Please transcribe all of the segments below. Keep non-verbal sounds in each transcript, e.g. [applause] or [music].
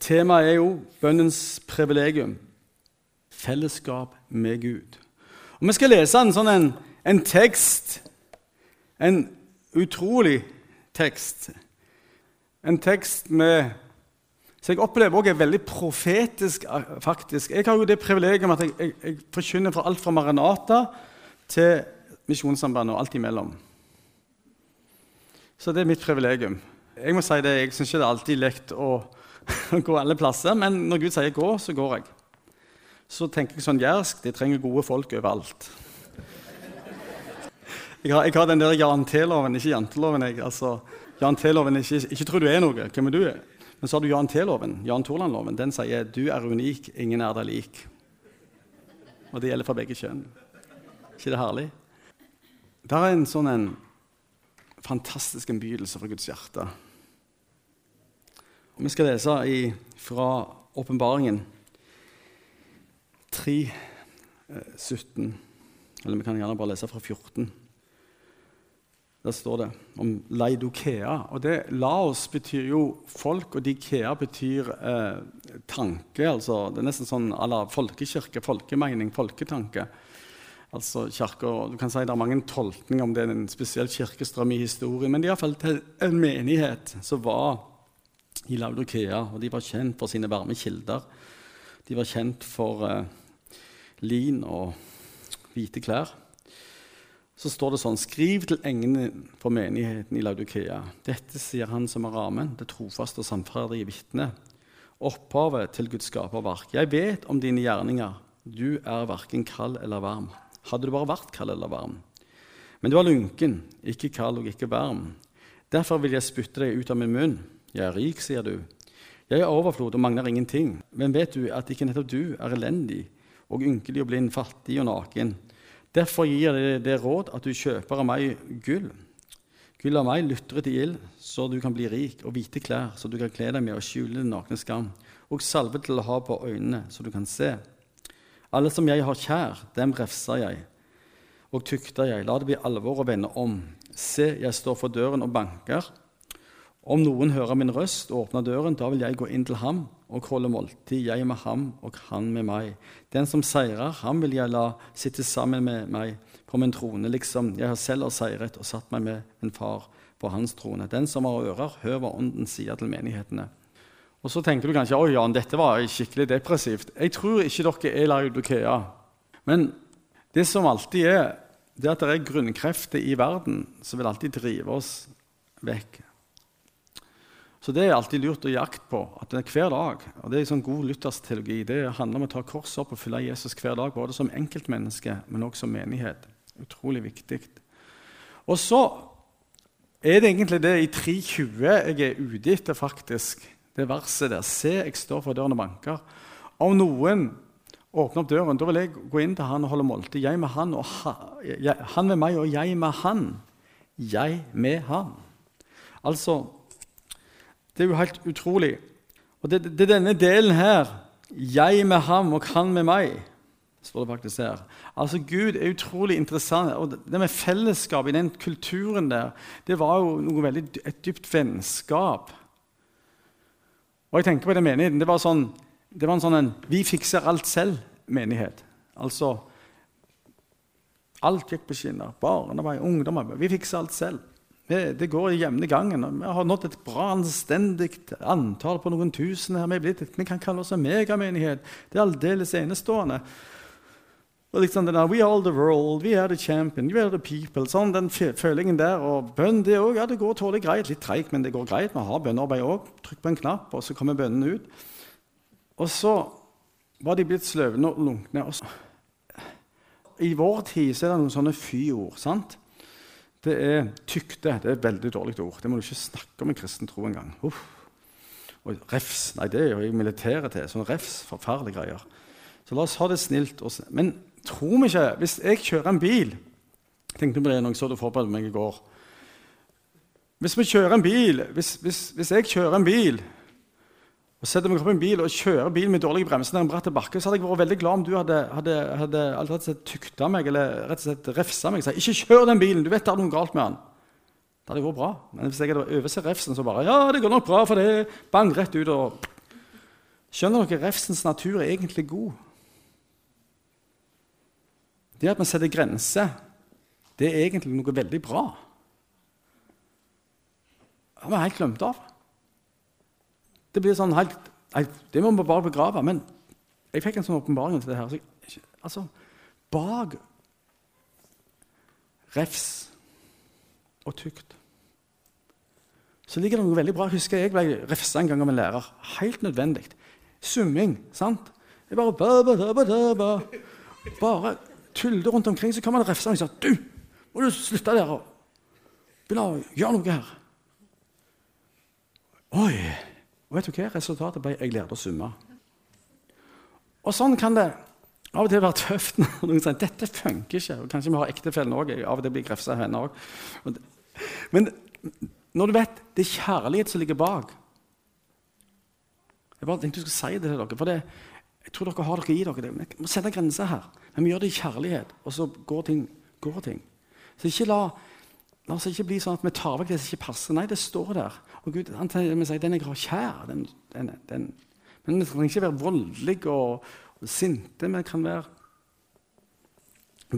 Temaet er jo bønnens privilegium. Fellesskap med Gud. Og Vi skal lese en sånn en, en tekst, en utrolig tekst. En tekst med som jeg opplever også er veldig profetisk. faktisk. Jeg har jo det privilegium at jeg, jeg, jeg forkynner fra alt fra Maranata til Misjonssambandet og alt imellom. Så det er mitt privilegium. Jeg må si det, jeg syns ikke det er alltid lekt å [laughs] gå alle plasser, men når Gud sier 'gå', så går jeg. Så tenker jeg sånn jærsk de trenger gode folk overalt. Jeg har, jeg har den der Jan T-loven, ikke janteloven. Jeg. Altså, Jan T-loven ikke, ikke tror du er noe. Hvem er du? Men så har du Jan T-loven, Jan Torland-loven. Den sier 'du er unik, ingen er deg lik'. Og det gjelder for begge kjønn. ikke det herlig? Det er en sånn en fantastisk innbydelse fra Guds hjerte. Vi skal lese i, fra Åpenbaringen 3, 17. Eh, Eller vi kan gjerne bare lese fra 14. Der står det om Leidokea. Og det, Laos betyr jo folk, og Dikea betyr eh, tanke. altså Det er nesten sånn à la folkekirke, folkemening, folketanke. Altså kirker, du kan si Det er mange tolkninger om det er en spesiell kirkestrøm i historien. Men det er iallfall en menighet som var i Laudokea. Og de var kjent for sine varme kilder. De var kjent for eh, lin og hvite klær. Så står det sånn Skriv til engene for menigheten i Laudokea. Dette sier han som er ramen, det trofaste og sannferdige vitne. Opphavet til Guds skaperverk. Jeg vet om dine gjerninger. Du er verken kald eller varm. Hadde du bare vært kald eller varm. Men du er lunken, ikke kald og ikke varm. Derfor vil jeg spytte deg ut av min munn. Jeg er rik, sier du. Jeg er overflod og mangler ingenting. Men vet du at ikke nettopp du er elendig og ynkelig og blind, fattig og naken? Derfor gir jeg det råd at du kjøper av meg gull. Gull av meg lytret i ild, så du kan bli rik, og hvite klær, så du kan kle deg med og skjule din nakne skam, og salve til å ha på øynene, så du kan se. Alle som jeg har kjær, dem refser jeg, og tukter jeg. La det bli alvor å vende om. Se, jeg står for døren og banker. Om noen hører min røst og åpner døren, da vil jeg gå inn til ham og holde måltid, jeg med ham og han med meg. Den som seirer, ham vil jeg la sitte sammen med meg på min trone, liksom jeg selv har seiret og satt meg med min far på hans trone. Den som har ører, hør hva Ånden sier til menighetene. Og Så tenker du kanskje oi Jan, dette var skikkelig depressivt. Jeg tror ikke dere er Laudokea. Men det som alltid er, det er at det er grunnkrefter i verden som vil alltid drive oss vekk så det er alltid lurt å jakte på. at det er hver dag, og det er sånn god lyttersteologi. det handler om å ta korset opp og følge Jesus hver dag, både som enkeltmenneske, men også som menighet. Utrolig viktig. Og så er det egentlig det i 3.20 jeg er ute etter, faktisk. Det verset der. Se, jeg står for døren og banker. Om noen åpner opp døren, da vil jeg gå inn til han og holde måltid. Jeg med han, og ha, jeg, han med meg, og jeg med han. Jeg med han. Altså det er jo helt utrolig. Og det, det er denne delen her Jeg med ham og han med meg. står det faktisk her. Altså Gud er utrolig interessant. Og det med fellesskap i den kulturen der, det var jo noe veldig, et dypt vennskap. Og jeg tenker på den menigheten. Det var, sånn, det var en sånn en 'vi fikser alt selv'-menighet. Altså Alt gikk på skinner. Barnearbeid, ungdommer. Vi fikser alt selv. Det, det går i jevne gangen. Vi har nådd et bra, anstendig antall på noen tusen. her. Vi, blitt, vi kan kalle oss en megamenighet. Det er aldeles enestående. Og liksom den der, We are the world, we are the champion, we are the people. Sånn, Den følingen der. Og bønn det òg. Ja, det går tålelig greit. Litt treigt, men det går greit. Vi har bønnearbeid òg. Trykk på en knapp, og så kommer bønnene ut. Og så var de blitt sløvende og lunkne. I vår tid så er det noen sånne fyord. sant? Det er tykte. Det er et veldig dårlig ord. Det må du ikke snakke om i kristen tro engang. Uff. Og refs Nei, det jo i militæret til. Sånn refs, forferdelige greier. Så la oss ha det snilt. Men tror vi ikke Hvis jeg kjører en bil Jeg tenkte på det når jeg så det forberedte meg i går. Hvis vi kjører en bil, hvis, hvis, hvis jeg kjører en bil og setter meg opp i en bil og kjører bilen med dårlige bremser ned en bratt bakke, så hadde jeg vært veldig glad om du hadde, hadde, hadde slett tykta meg eller rett og slett refsa meg. Sagt, 'Ikke kjør den bilen! Du vet det er noe galt med den.' Det hadde vært bra. Men hvis jeg hadde oversett refsen, så bare 'Ja, det går nok bra for det.' Bang, rett ut og Skjønner dere, refsens natur er egentlig god. Det at vi setter grenser, det er egentlig noe veldig bra. Det har vi helt glemt av. Det blir sånn helt, Det må vi bare begrave. Men jeg fikk en sånn åpenbaring til det her. altså, bak refs og tukt så ligger det noe veldig bra. Husker jeg ble refsa en gang av en lærer. Helt nødvendig. Summing. sant? Jeg bare ba, ba, ba, ba, ba. Bare tulde rundt omkring. Så kommer det refsa og sier du, må du slutte der og begynne å gjøre noe her. Oi! Og vet du hva? Resultatet ble jeg lærte å summe. Og sånn kan det av og til være tøft når noen sier dette funker ikke. Og kanskje vi har ektefellen òg. Av og til blir grefsa henne òg. Men når du vet det er kjærlighet som ligger bak Jeg bare tenkte du skulle si det til dere. for det, Jeg tror dere har dere i dere. Vi må sette grenser her. Men vi gjør det i kjærlighet, og så går ting. Går ting. Så ikke la, la oss ikke bli sånn at vi tar vekk det som ikke passer. Nei, det står der. Og Gud han sier, den jeg har kjær den, den, den. Men vi trenger ikke være voldelige og, og sinte. Vi kan være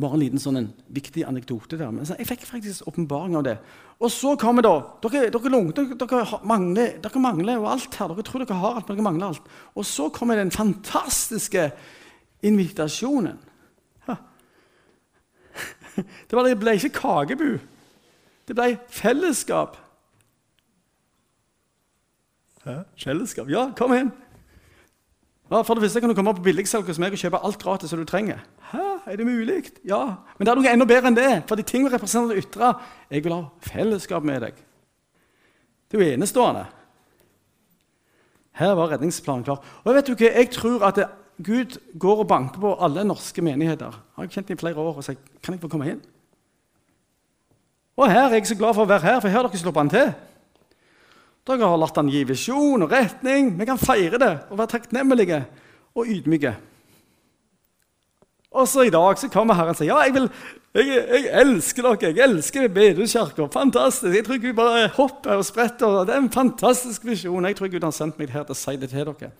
bare en liten sånn en viktig anekdote der. Men jeg fikk faktisk åpenbaring av det. Og så kommer da Dere, dere, dere, dere, mangler, dere mangler jo alt her. Dere tror dere har alt, men dere mangler alt. Og så kommer den fantastiske invitasjonen. [laughs] Det ble ikke kakebu. Det ble fellesskap. Hæ? Fellesskap? Ja, kom inn! Ja, for det første kan du komme på billigsalg hos meg og kjøpe alt gratis som du trenger. Hæ, er det mulig? Ja. Men det er noe enda bedre enn det. For de ting vi representerer ytre, jeg vil ha fellesskap med deg. Det er jo enestående. Her var redningsplanen klar. Og vet du hva, Jeg tror at det, Gud går og banker på alle norske menigheter. Jeg har kjent dem i flere år og sier kan jeg få komme inn. Og her er jeg så glad for å være her, for her har dere sluppet an til. Dere har latt han gi visjon og retning. Vi kan feire det og være takknemlige og ydmyke. Og så i dag så kommer Herren og sier ja, jeg, vil, jeg, jeg elsker dere. Jeg elsker bedehuskirka. Fantastisk. Jeg tror Gud bare hopper og spretter. Det er en fantastisk visjon. Jeg tror Gud har sendt meg her til å si det til dere.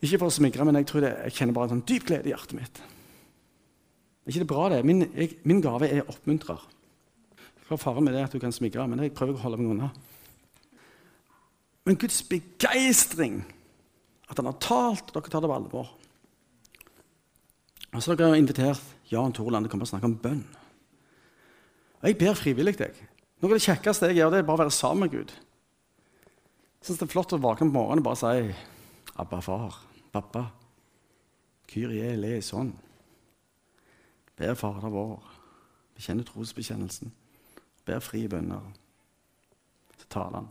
Ikke for å smigre, men jeg, tror det, jeg kjenner bare en sånn dyp glede i hjertet mitt. Er ikke det bra, det? Min, jeg, min gave er oppmuntrer. Faren med det at du kan smigre, men jeg prøver å holde meg unna. Men Guds begeistring, at han har talt, og dere tar det på alvor. Og så har dere invitert Jan Torland til å komme snakke om bønn. Og jeg ber frivillig deg. Noe av det kjekkeste jeg gjør, det er bare å være sammen med Gud. Jeg syns det er flott å våkne på morgenen og bare si 'Abba, far, pappa', Kyrie eleison. Ber Fader vår. Bekjenner trosbekjennelsen. Ber frie bønner. Så taler han.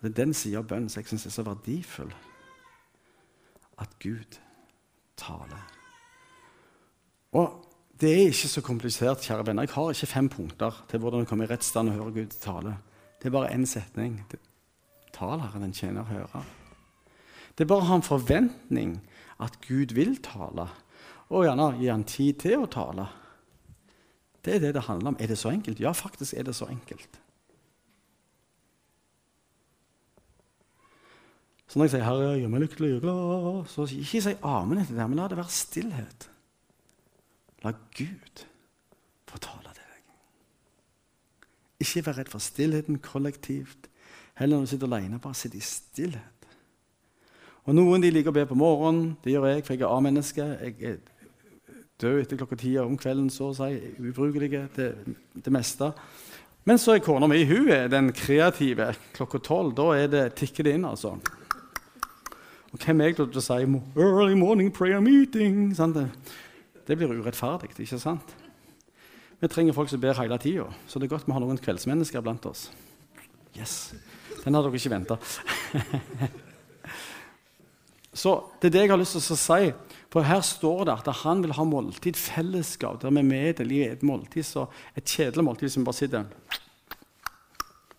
Det er den sida av bønnen som jeg syns er så verdifull. At Gud taler. Og det er ikke så komplisert, kjære venner. Jeg har ikke fem punkter til hvordan du kommer i rettsstand og hører Gud tale. Det er bare én setning. Tal, Herre, den tjener høre. Det er bare å ha en forventning at Gud vil tale, og gjerne gi han tid til å tale. Det er det det handler om. Er det så enkelt? Ja, faktisk er det så enkelt. Så når jeg sier 'Herre, gjør meg lykkelig og glad', så ikke si amen etter det, men la det være stillhet. La Gud få tale til deg. Ikke vær redd for stillheten kollektivt. Heller når du sitter alene, bare sitt i stillhet. Og Noen de liker å be på morgenen. Det gjør jeg, for jeg er A-menneske. Jeg er død etter klokka ti om kvelden, så å si. Ubrukelig til det meste. Men så er kona mi hun er den kreative. Klokka tolv da er det, tikker det inn. altså. Og hvem er jeg til å si 'early morning prayer meeting'? Sant? Det blir urettferdig, ikke sant? Vi trenger folk som ber hele tida, så det er godt vi har noen kveldsmennesker blant oss. Yes, Den hadde dere ikke venta. [laughs] så det er det jeg har lyst til å si. For her står det at han vil ha måltid, fellesskap, der vi er med i et måltid, så et kjedelig måltid som bare sitter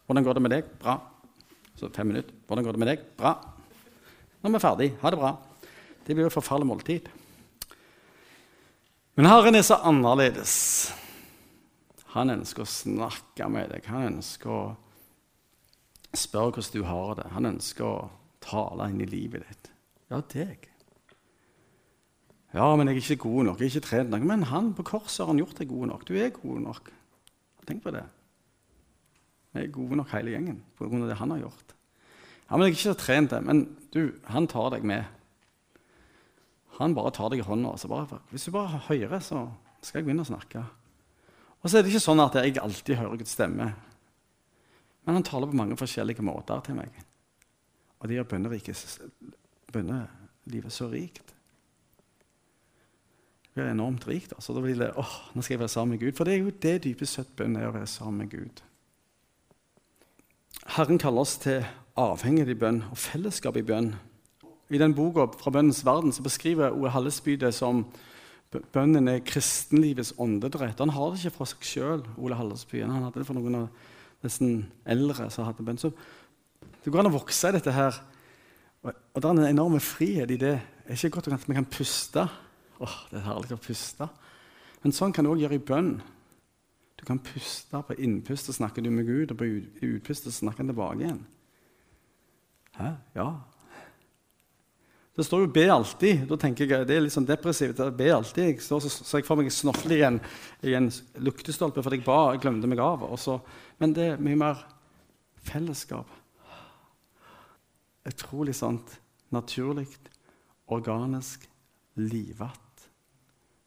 Hvordan går det med deg? Bra. Så fem minutter. Hvordan går det med deg? Bra. Nå er vi ferdig. Ha det bra. Det blir jo forferdelig måltid. Men Herren er så annerledes. Han ønsker å snakke med deg. Han ønsker å spørre hvordan du har det. Han ønsker å tale inn i livet ditt. Ja, deg. Ja, men jeg er ikke god nok. jeg er ikke trent nok. Men han på korset har han gjort deg god nok. Du er god nok. Tenk på det. Vi er gode nok hele gjengen av det han har gjort. Ja, men jeg er ikke så trent det. Men du, han tar deg med. Han bare tar deg i hånda. Bare, hvis du bare hører, så skal jeg begynne å snakke. Og så er det ikke sånn at jeg alltid hører Guds stemme. Men han taler på mange forskjellige måter til meg. Og det gjør bønnelivet så rikt Det blir enormt rikt. Altså, da blir det åh, nå skal jeg være sammen med Gud. For det er jo det dypest sett bønn er, å være sammen med Gud. Herren kaller oss til avhengighet i bønn og fellesskap i bønn. I den boka fra Bønnens verden så beskriver Ove Hallesby det som bønnen er kristenlivets åndedrett. Han har det ikke fra seg sjøl, Ole Hallesby. Han hadde det for noen av disse eldre som hadde bønn. Så det går an å vokse i dette her. Og det er en enorm frihet i det. Det er ikke godt at vi kan puste Åh, det er herlig å puste. Men sånn kan du òg gjøre i bønn. Du kan puste. På innpust og snakker du med Gud, og på utpust snakker han tilbake igjen. Hæ? Ja. Det står jo 'be alltid'. Da tenker jeg, Det er litt sånn depressivt. Be alltid. Jeg står, så, så jeg får meg snofle i en, i en luktestolpe fordi jeg ba, jeg glemte meg av. Så, men det er mye mer fellesskap. Utrolig sant. naturlig, organisk, livatt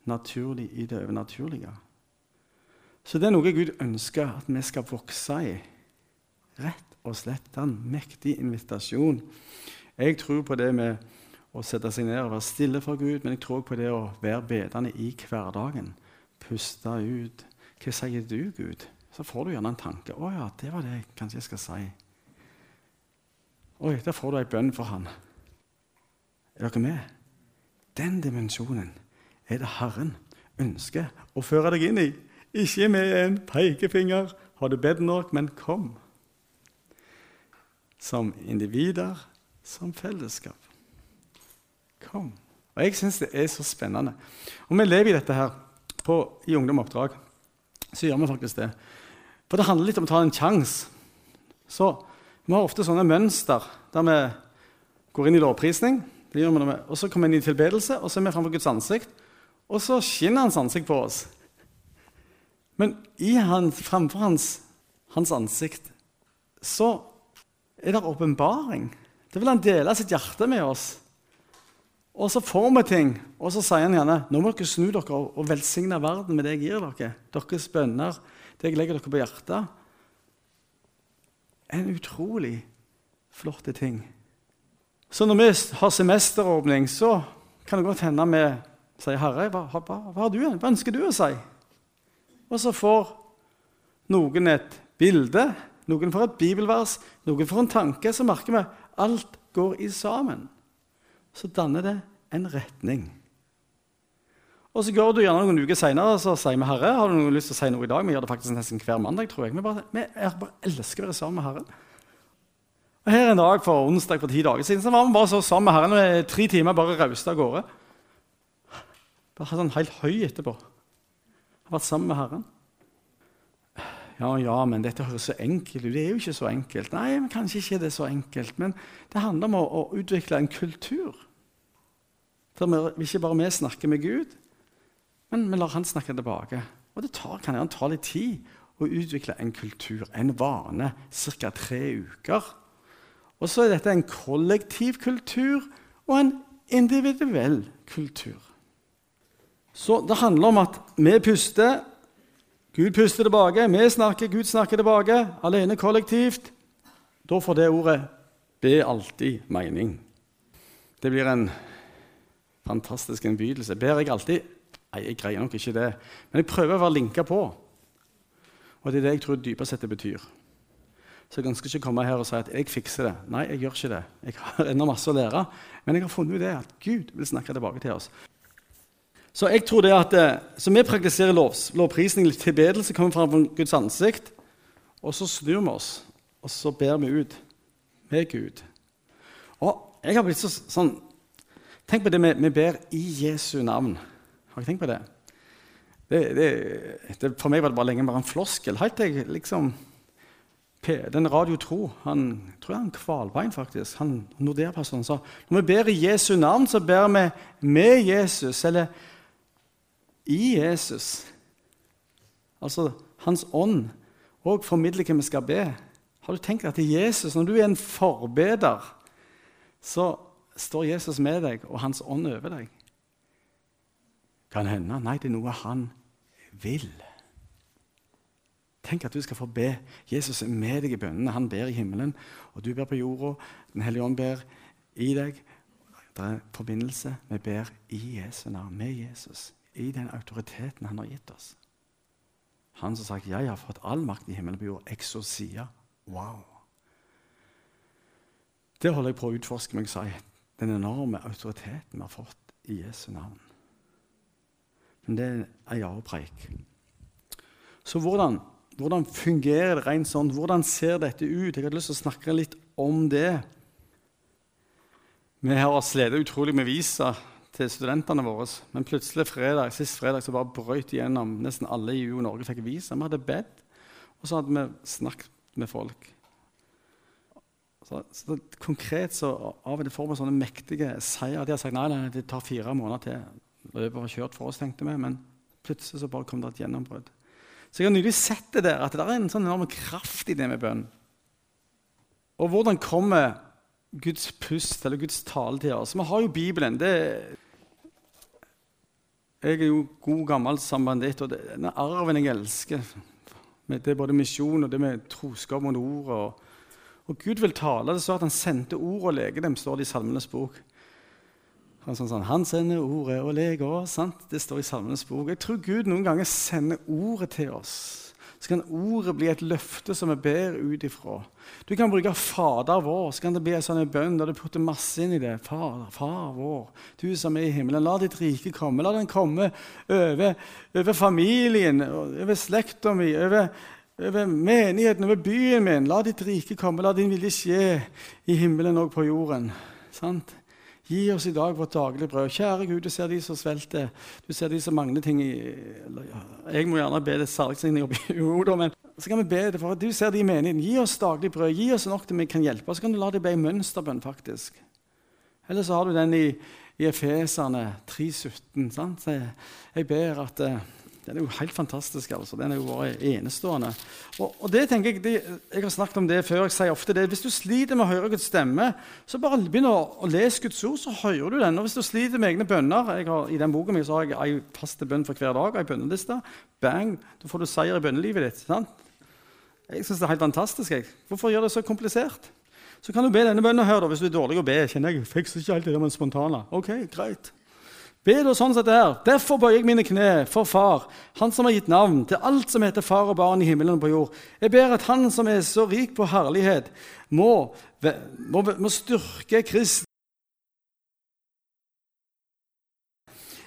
naturlig i det overnaturlige. Så det er noe Gud ønsker at vi skal vokse i. Rett og slett en mektig invitasjon. Jeg tror på det med å sette seg ned og være stille for Gud, men jeg tror på det å være bedende i hverdagen. Puste ut. Hva sier du, Gud? Så får du gjerne en tanke. 'Å ja, det var det jeg kanskje skal si.' Oi, der får du ei bønn for han. Er dere med? Den dimensjonen er det Herren ønsker å føre deg inn i. Ikke med en pekefinger. Har du bedt nok? Men kom. Som individer, som fellesskap. Kom. Og Jeg syns det er så spennende. Og vi lever i dette her på, i Ungdom Oppdrag. Så gjør vi faktisk det. For det handler litt om å ta en sjanse. Så vi har ofte sånne mønster der vi går inn i lovprisning, og så kommer vi inn i tilbedelse, og så er vi framfor Guds ansikt. Og så skinner hans ansikt på oss. Men i han, framfor hans, hans ansikt så er det åpenbaring. Det vil han dele sitt hjerte med oss. Og så får vi ting, og så sier han gjerne nå må dere snu dere og velsigne verden med det jeg gir dere. Deres bønner, det jeg legger dere på hjertet. En utrolig flotte ting. Så når vi har semesteråpning, så kan det godt hende vi sier 'Herre, hva, hva, hva, du, hva, ønsker du å si?' Og så får noen et bilde, noen får et bibelvers, noen får en tanke. Så merker vi alt går i sammen. Så danner det en retning. Og Så går du gjerne noen uker senere og så sier vi 'Herre, har du noen lyst til å si noe i dag?' Vi gjør det faktisk nesten hver mandag. tror jeg. Vi bare, vi bare elsker å være sammen med Herren. Og Her en dag for onsdag for ti dager siden så var vi bare så sammen med Herren. Og tre timer bare rauste av gårde. Bare han helt høy etterpå. Har vært sammen med Herren. Ja, ja, men dette høres så enkelt ut. Det er jo ikke så enkelt. Nei, men kanskje ikke det er så enkelt. Men det handler om å, å utvikle en kultur. Der vi ikke bare vi snakker med Gud, men vi lar Han snakke tilbake. Og det tar, kan gjerne ta litt tid å utvikle en kultur, en vane, ca. tre uker. Og så er dette en kollektiv kultur og en individuell kultur. Så det handler om at vi puster, Gud puster tilbake, vi snakker, Gud snakker tilbake, alene kollektivt. Da får det ordet 'be alltid' mening. Det blir en fantastisk innbydelse. Ber jeg alltid? Nei, jeg greier nok ikke det. Men jeg prøver å være linka på. Og det er det jeg tror dypest sett det betyr. Så jeg ønsker ikke å komme her og si at jeg fikser det. Nei, jeg gjør ikke det. Jeg har ennå masse å lære. Men jeg har funnet ut det at Gud vil snakke tilbake til oss. Så jeg tror det at eh, så vi praktiserer lovs, lovprisning, tilbedelse, kommer fram Guds ansikt. Og så snur vi oss, og så ber vi ut med Gud. Og jeg har blitt så, sånn Tenk på det vi, ber i Jesu navn. Har jeg tenkt på det? Det, det, det? For meg var det bare lenge bare en floskel. Helt jeg liksom den Radio Tro han tror jeg han Kvalbein faktisk, han Nordea-personen sa når vi ber i Jesu navn, så ber vi med Jesus, eller i Jesus. Altså Hans ånd og formidler hva vi skal be. Har du tenkt at Jesus, når du er en forbeder, så står Jesus med deg og Hans ånd over deg? Kan hende. Nei, det er noe han vil. Tenk at du skal få be. Jesus er med deg i bønnene. Han ber i himmelen, og du ber på jorda. Den hellige ånd ber i deg. Det er forbindelse. Vi ber i Jesu navn, med Jesus, i den autoriteten han har gitt oss. Han som har sagt 'Jeg har fått all makt i himmelen på jord'. Exosia. Wow. Det holder jeg på å utforske meg, jeg. Den enorme autoriteten vi har fått i Jesu navn. Men det er ei avpreik. Så hvordan hvordan fungerer det rent sånn? Hvordan ser dette ut? Jeg hadde lyst til å snakke litt om det. Vi har slitt utrolig med visa til studentene våre, men plutselig fredag, sist fredag så bare brøt igjennom. Nesten alle i UiO Norge fikk visa. Vi hadde bedt, og så hadde vi snakket med folk. Så, så konkret så av og til får vi sånne mektige seier. De har sagt nei, nei, det tar fire måneder til. Løpet var kjørt for oss, tenkte vi, men plutselig så bare kom det et gjennombrudd. Så jeg har nylig sett det der, at det er en sånn enorm kraft i det med bønn. Og hvordan kommer Guds pust eller Guds tale til oss? Vi har jo Bibelen. det jeg er jo god, gammel sambanditt, og det er den arven jeg elsker. Det er både misjon og det med troskap mot ordet. Og, og Gud vil tale. Det står at han sendte ord og lege dem, står det i Salmenes bok. Han, sånn, sånn, han sender ordet og leger Sant? Det står i Salmenes bok. Jeg tror Gud noen ganger sender ordet til oss. Så kan ordet bli et løfte som vi ber ut ifra. Du kan bruke 'Fader vår', så kan det bli en sånn bønn der du putter masse inn i det. Fader, far vår, du som er i himmelen, la ditt rike komme. La den komme over, over familien, over slekta mi, over, over menigheten, over byen min. La ditt rike komme, la din vilje skje i himmelen og på jorden. Sant? Gi oss i dag vårt daglige brød. Kjære Gud, du ser de som svelter. Du ser de som mangler ting i Jeg må gjerne be det salgsigning [laughs] jo da, men så kan vi be det for at du ser de i menigheten. Gi oss daglig brød. Gi oss nok til vi kan hjelpe. Og så kan du la det bli mønsterbønn, faktisk. Eller så har du den i, i Efeserne 3,17. Jeg ber at uh, den er jo helt fantastisk. altså. Den er jo bare enestående. Og, og det tenker Jeg det, jeg har snakket om det før. jeg sier ofte det, Hvis du sliter med å høre Guds stemme, så bare begynn å, å lese Guds ord, så hører du den. Og hvis du sliter med egne bønner har, I den boka mi har jeg ei fast bønn for hver dag. Ei bønneliste. Bang! Da får du seier i bønnelivet ditt. sant? Jeg syns det er helt fantastisk. Jeg. Hvorfor gjøre det så komplisert? Så kan du be denne bønnen her da, hvis du er dårlig å be. kjenner jeg, fikser ikke alltid det med spontane. Ok, greit. Be da sånn som det her. Derfor bøyer jeg mine kne for Far, Han som har gitt navn til alt som heter far og barn i himmelen og på jord. Jeg ber at Han som er så rik på herlighet, må, må, må styrke Krist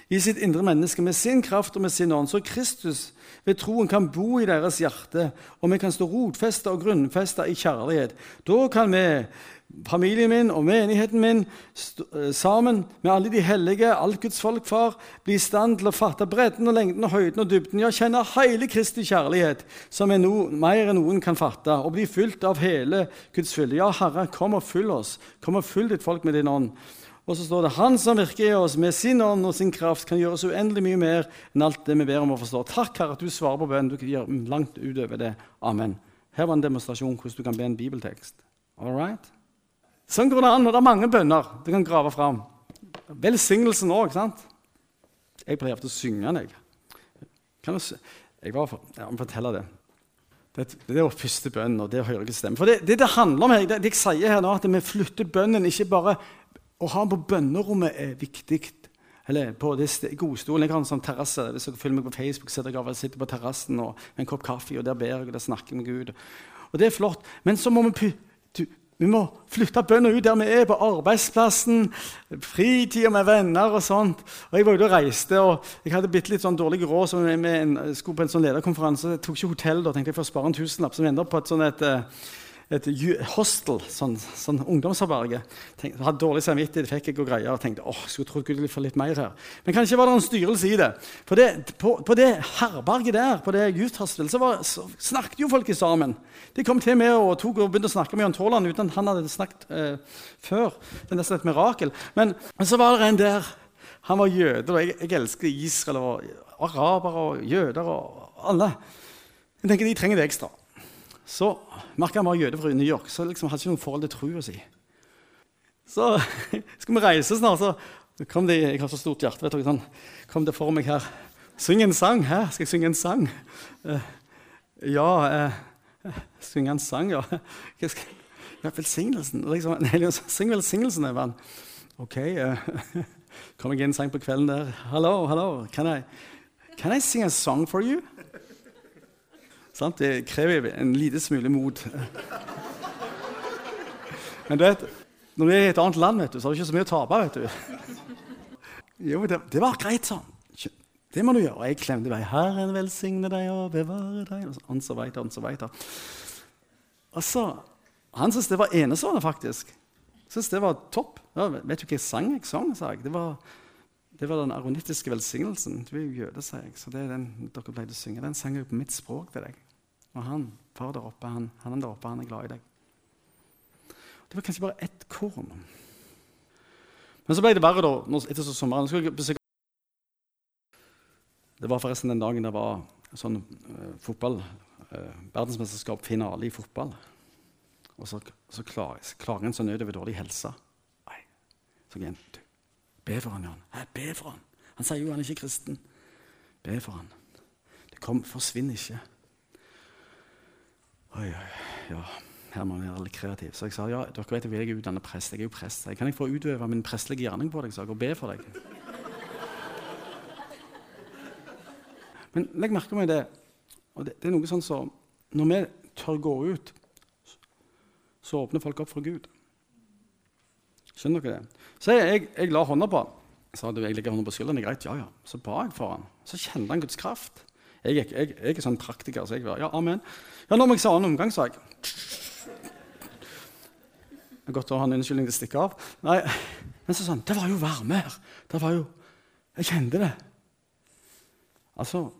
i sitt indre menneske med sin kraft og med sin ånd, så Kristus ved troen kan bo i deres hjerte, og vi kan stå rotfesta og grunnfesta i kjærlighet. Da kan vi familien min og menigheten min eh, sammen med alle de hellige, alt Guds folk, far, bli i stand til å fatte bredden og lengden og høyden og dybden. Ja, kjenne hele Kristi kjærlighet, som er no, mer enn noen kan fatte, og bli fylt av hele Guds fylde. Ja, Herre, kom og fyll oss. Kom og fyll ditt folk med din ånd. Og så står det Han som virker i oss med sin ånd og sin kraft, kan gjøre så uendelig mye mer enn alt det vi ber om å forstå. Takk, Herre, at du svarer på bønnen. Du kan gjøre langt utover det. Amen. Her var en demonstrasjon hvordan du kan be en bibeltekst. All right? Sånn går det an. Og det er mange bønner du kan grave fram. Velsignelsen òg, sant? Jeg pleier ofte å synge den. Jeg. Kan du, jeg bare for, ja, fortelle det. Det, det er vår første bønn, og det hører ikke stemme. For det, det, det handler om her, det, det, jeg sier her nå, at vi flytter bønnen. Ikke bare å ha den på bønnerommet er viktig. Eller på godstolen. Jeg har en sånn terrasse. Hvis dere følger meg på Facebook, sitter jeg sitter på terrassen med en kopp kaffe, og der ber jeg og der snakker jeg med Gud. Og det er flott. Men så må vi vi må flytte bønner ut der vi er, på arbeidsplassen, fritida med venner og sånt. Og Jeg var ute og reiste, og jeg hadde bitte litt sånn dårlig råd. så jeg skulle på en sånn lederkonferanse. Jeg tok ikke hotell da, tenkte jeg får spare en tusenlapp. Så vi ender på et sånt et, eh, et hostel, sånn, sånn ungdomsherberge. Hadde dårlig samvittighet, fikk jeg og greier, og tenkte åh, skulle trodd Gud ville få litt mer her. Men kanskje var det en styrelse i det. For det, på, på, det herberget der, på det youth så, så, snakket jo folk sammen. De kom til meg og tok og begynte å snakke med Jan Taaland uten at han hadde snakket eh, før. Det er nesten et mirakel. Men, men så var det en der. Han var jøde, og jeg, jeg elsker Israel og arabere og jøder og alle. Jeg tenker De trenger det ekstra. Så merka han var jøde fra New York, så liksom hadde ikke noe forhold til trua si. Så [laughs] skal vi reise snart, så kom det Jeg har så stort hjerte. vet du, sånn, kom det for meg her. Syng en sang. Her skal jeg synge en sang. Uh, ja uh, Synge en sang, ja. [laughs] Hva skal, ja velsignelsen. Liksom, [laughs] syng velsignelsen, Evan. OK. Uh, kom jeg inn sang på kvelden der. Hallo, hallo. Can I sing a song for you? Sant? Det krever en lite smule mot. Men vet, når du er i et annet land, vet du, så har du ikke så mye å tape. vet du. Jo, det, det, var greit sånn. Det må du gjøre. Og jeg klemte meg. 'Herren velsigne deg og bevare deg.' Og så videre, og så veit. Og så, Han syntes det var enestående, faktisk. Syntes det var topp. Ja, vet du hvilken sang jeg sang? sa jeg. Det var, det var den aronittiske velsignelsen. Du er jo jøde, sa jeg. Så det er den dere pleide å synge. Den sang jeg på mitt språk til deg. Og han, far der oppe, han, han der oppe, han er glad i deg. Det var kanskje bare ett korn. Men så ble det verre da, etter sommeren. Det var forresten den dagen det var sånn uh, fotball, uh, verdensmesterskap, finale i fotball. Og så, så klager, klager en så nød over dårlig helse. Nei. Så igjen, du, be for han, Jan. Hæ, be for han. Han sier jo han er ikke kristen. Be for han. Det kom, forsvinner ikke. Oi, oi, ja, her må vi være litt kreative. Så jeg sa ja, dere vet jeg er utdannet prest. Jeg er jo prest. Kan jeg få utøve min prestelige gjerning på deg? Så jeg og be for deg. Men legg merke til det. Og det, det er noe sånn så, Når vi tør gå ut, så åpner folk opp for Gud. Skjønner dere det? Så jeg, jeg, jeg la hånda på han. Jeg sa jeg legger hånda på skulderen. Er greit. Ja, ja. Så ba jeg for han. Så kjente han Guds kraft. Jeg, jeg, jeg, er sånn praktiker, så jeg var ja, amen. Ja, nå må jeg se annen omgang, sa jeg. Det er godt å ha en unnskyldning til å stikke av. Nei, Men så sånn, det var jo varme her. Det var jo, Jeg kjente det. Altså,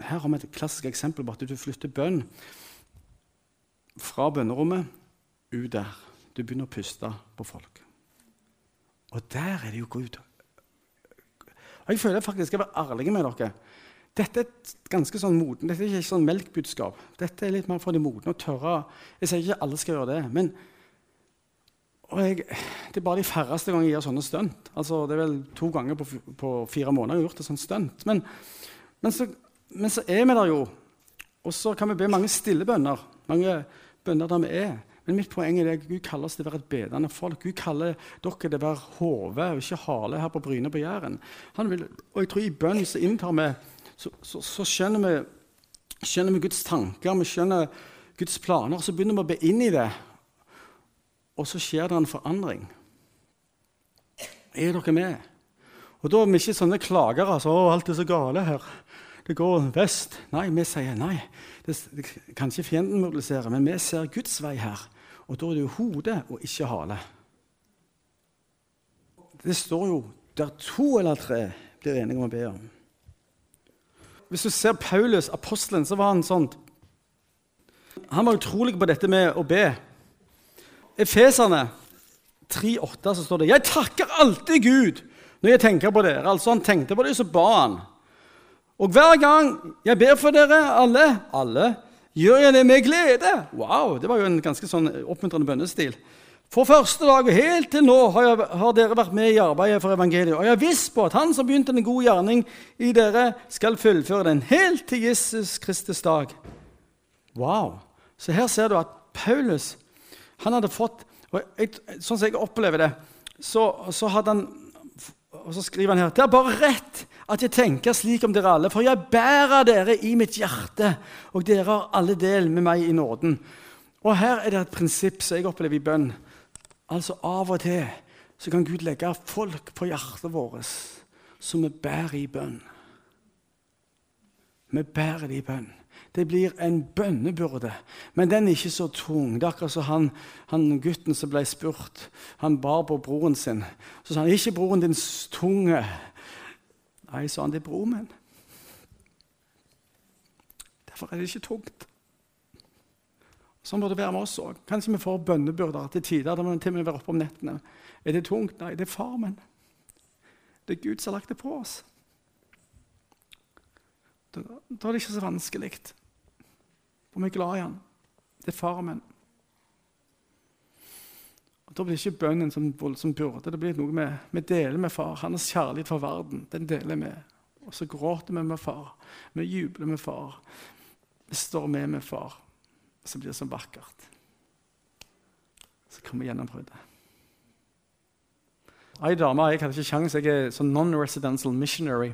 Her har vi et klassisk eksempel på at du flytter bønn fra bønnerommet ut der. Du begynner å puste på folk. Og der er det jo Gud. Og Jeg føler faktisk jeg skal være ærlig med dere. Dette er ganske sånn moden, dette er ikke sånn melkbudskap. Dette er litt mer for de modne å tørre. Jeg sier ikke alle skal gjøre det. men jeg, Det er bare de færreste ganger jeg gjør sånne stunt. Altså, det er vel to ganger på, på fire måneder jeg har gjort et sånt stunt. Men, men, så, men, så, er vi der jo. Og så kan vi be mange stille bønner. Mange bønner der vi er. Men mitt poeng er at Gud kaller oss til å være et bedende folk. Gud kaller dere til å være hode og ikke hale her på Bryne på Jæren. og jeg tror i bønn så inntar vi så, så, så skjønner, vi, skjønner, vi, Guds tanker, vi skjønner Guds planer. og Så begynner vi å be inn i det, og så skjer det en forandring. Er dere med? Og Da er vi ikke sånne klagere. Altså, 'Å, alt er så gale her. Det går vest.' Nei, vi sier nei. Det, det kan ikke fienden mobilisere, men vi ser Guds vei her. Og da er det jo hodet og ikke hale. Det står jo der to eller tre blir enige om å be om. Hvis du ser Paulus, apostelen, så var han sånn Han var utrolig på dette med å be. Efeserne 3,8 så står det 'Jeg takker alltid Gud når jeg tenker på dere.' Altså Han tenkte på dem, så ba han. Og hver gang jeg ber for dere alle, alle gjør jeg det med glede. Wow, Det var jo en ganske sånn oppmuntrende bønnestil. For første dag og helt til nå har, jeg, har, dere vært med i arbeidet for evangeliet. Og jeg er viss på at Han som begynte en god gjerning i dere, skal fullføre den helt til Jesus Kristus dag. Wow! Så her ser du at Paulus han hadde fått og jeg, Sånn som jeg opplever det, så, så, han, og så skriver han her Det er bare rett at jeg tenker slik om dere alle, for jeg bærer dere i mitt hjerte, og dere har alle del med meg i nåden. Og her er det et prinsipp som jeg opplever i bønn. Altså Av og til så kan Gud legge folk på hjertet vårt som vi bærer i bønn. Vi bærer det i bønn. Det blir en bønnebyrde, men den er ikke så tung. Det er akkurat som han, han, gutten som ble spurt. Han bar på broren sin. Så sa han, 'Ikke broren din tunge.' Nei, sa han, det er broren min. Derfor er det ikke tungt. Sånn bør det være med oss òg. Kanskje vi får bønnebyrder til tider. der vi til og være oppe om nettene. Er det tungt? Nei, det er far min. Det er Gud som har lagt det på oss. Da, da er det ikke så vanskelig. For vi er glad i han. Det er far min. Og Da blir ikke bønnen som voldsom byrde. Det blir noe med vi deler med far. Hans kjærlighet for verden den deler vi. Og så gråter vi med far. Vi jubler med far. Vi står med med far. Så blir det så vakkert. Så kommer gjennombruddet. Ei dame jeg hadde ikke kjangs, jeg er sånn non-residential missionary.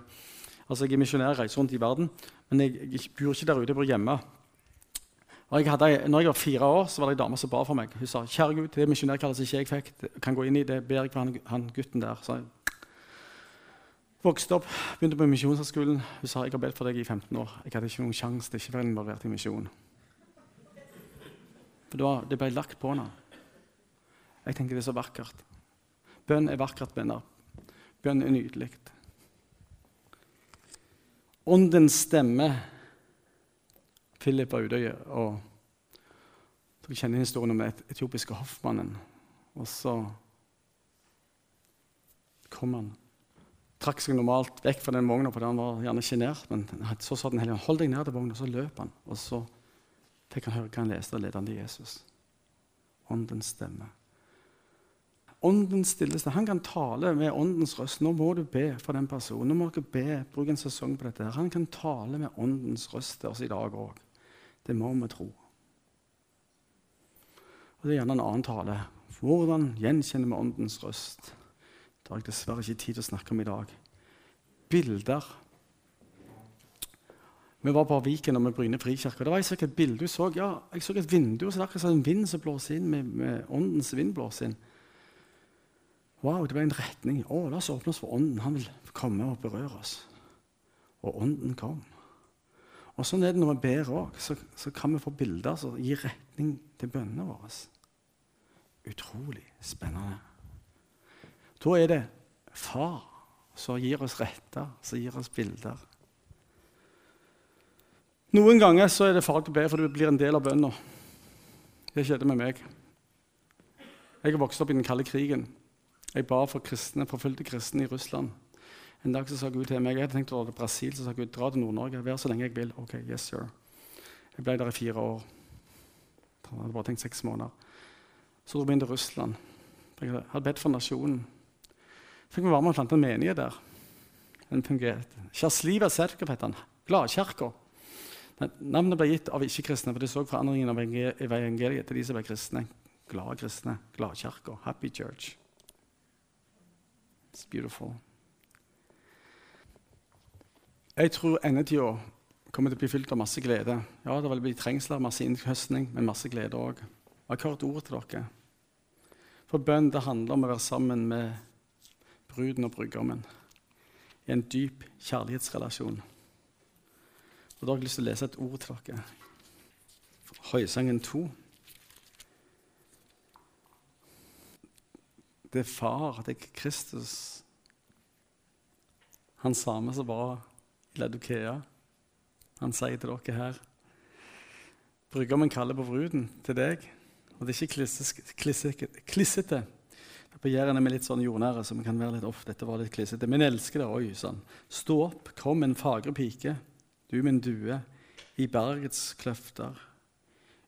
Altså Jeg er misjonær, reiser rundt i verden, men jeg, jeg bor ikke der ute, jeg bor hjemme. Og jeg hadde, når jeg var fire år, så var det ei dame som ba for meg. Hun sa kjære Gud, det misjonærkallet ikke jeg fikk, det kan gå inn i, det ber jeg for han, han gutten der. Så vokste opp, begynte på misjonshøgskolen. Hun sa jeg har bedt for deg i 15 år. Jeg hadde ikke noen sjanse til ikke å være involvert i misjon. For det, ble lagt på henne. Jeg tenker det er så vakkert. Bønn er vakkert, venner. Bønn er nydelig. Åndens stemme Philip var ute og Dere kjenner historien om den etiopiske hoffmannen. Og så kom han. Trakk seg normalt vekk fra den vogna, for han var gjerne sjenert. Men så sa den hellige hold deg ned til vogna, så løp han. Og så fikk han høre hva han leste, og ledende Jesus. Åndens stemme. Åndens stilleste. Han kan tale med åndens røst. Nå må du be for den personen. Nå må dere be, Bruk en sesong på dette. Han kan tale med åndens røst til oss i dag òg. Det må vi tro. Og Det er gjerne en annen tale. Hvordan gjenkjenner vi åndens røst? Det har jeg dessverre ikke tid til å snakke om i dag. Bilder. Vi var på Viken og med Bryne frikirke. Det var jeg et bilde så. Ja, jeg så et vindu, så det akkurat en vind som blåser inn med, med åndens vind blåser inn. Wow, det ble en retning. Å, la oss åpne oss for Ånden. Han vil komme og berøre oss. Og Ånden kom. Og Sånn er det når vi ber òg. Så, så, kan vi få bilder som gir retning til bønnene våre. Utrolig spennende. Da er det far som gir oss retter, som gir oss bilder. Noen ganger så er det farlig å be, for det blir en del av bønna. Det skjedde med meg. Jeg har vokst opp i den kalde krigen. Jeg ba for kristne, forfulgte kristne i Russland. En dag så sa Gud til meg jeg hadde tenkt å dra til Brasil, så sa Gud dra til Nord-Norge. Vær så lenge jeg vil. Ok, yes sir. Jeg ble der i fire år. Jeg hadde bare tenkt seks måneder. Så dro vi inn til Russland. Jeg hadde bedt for nasjonen. Fikk vi være med og plante en menighet der. Den fungerte. Sjersliva Serkov het den. Gladkirka. Navnet ble gitt av ikke-kristne, for de så forandringen av evangeliet til de som ble kristne. Glade kristne. Gladkirka. Happy Church. It's beautiful. Jeg tror endetida kommer til å bli fylt av masse glede. Ja, det vil bli trengsler, masse innhøstning, men masse glede òg. Jeg har hørt ordet til dere. For bønn det handler om å være sammen med bruden og brudgommen i en dyp kjærlighetsrelasjon. Og Da har jeg lyst til å lese et ord til dere. Høysangen 2. Det er far, det er Kristus, han samme som var i ledukea. Han sier til dere her Bryggermen kaller på bruden til deg. Og det er ikke klissete. På Jæren er vi litt sånn jordnære, så vi kan være litt off. Dette var litt klissete. Men jeg elsker det. Oi sann. Stå opp, kom en fagre pike, du min due, i bergets kløfter.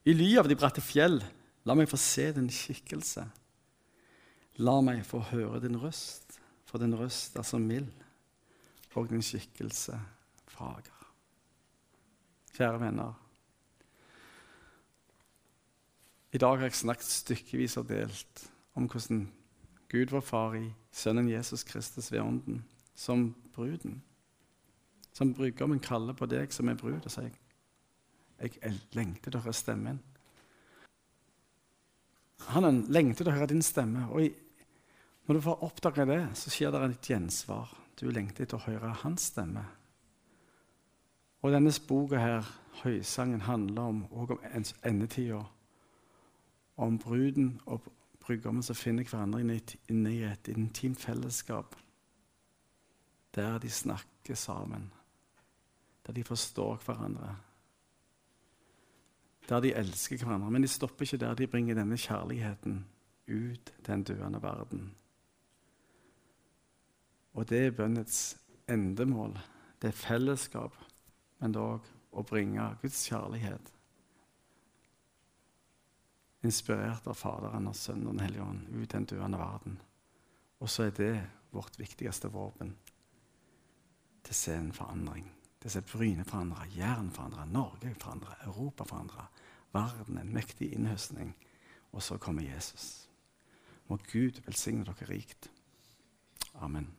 I ly av de bratte fjell, la meg få se din skikkelse. La meg få høre din røst, for din røst er så mild, og din skikkelse fager. Kjære venner. I dag har jeg snakket stykkevis og delt om hvordan Gud vår Far i Sønnen Jesus Kristus ved Ånden, som bruden, som brudgommen kaller på deg som er brud, og sier jeg lengter til å høre stemmen. Han lengter til å høre din stemme. og Når du får oppdage det, så skjer det et gjensvar. Du lengter etter å høre hans stemme. Og denne boka her, Høysangen, handler om, også om endetida. Om bruden og brudgommen som finner hverandre inne i et intimt fellesskap. Der de snakker sammen. Der de forstår hverandre. Der de elsker hverandre. Men de stopper ikke der. De bringer denne kjærligheten ut til en døende verden. Og det er bønnets endemål. Det er fellesskap, men dog å bringe Guds kjærlighet, inspirert av Faderen og Sønnen og Den hellige ånd, ut til den døende verden. Og så er det vårt viktigste våpen til å se forandring. Til ser se Bryne forandre, Jæren forandre, Norge forandre, Europa forandre. Verden, en mektig innhøstning. Og så kommer Jesus. Må Gud velsigne dere rikt. Amen.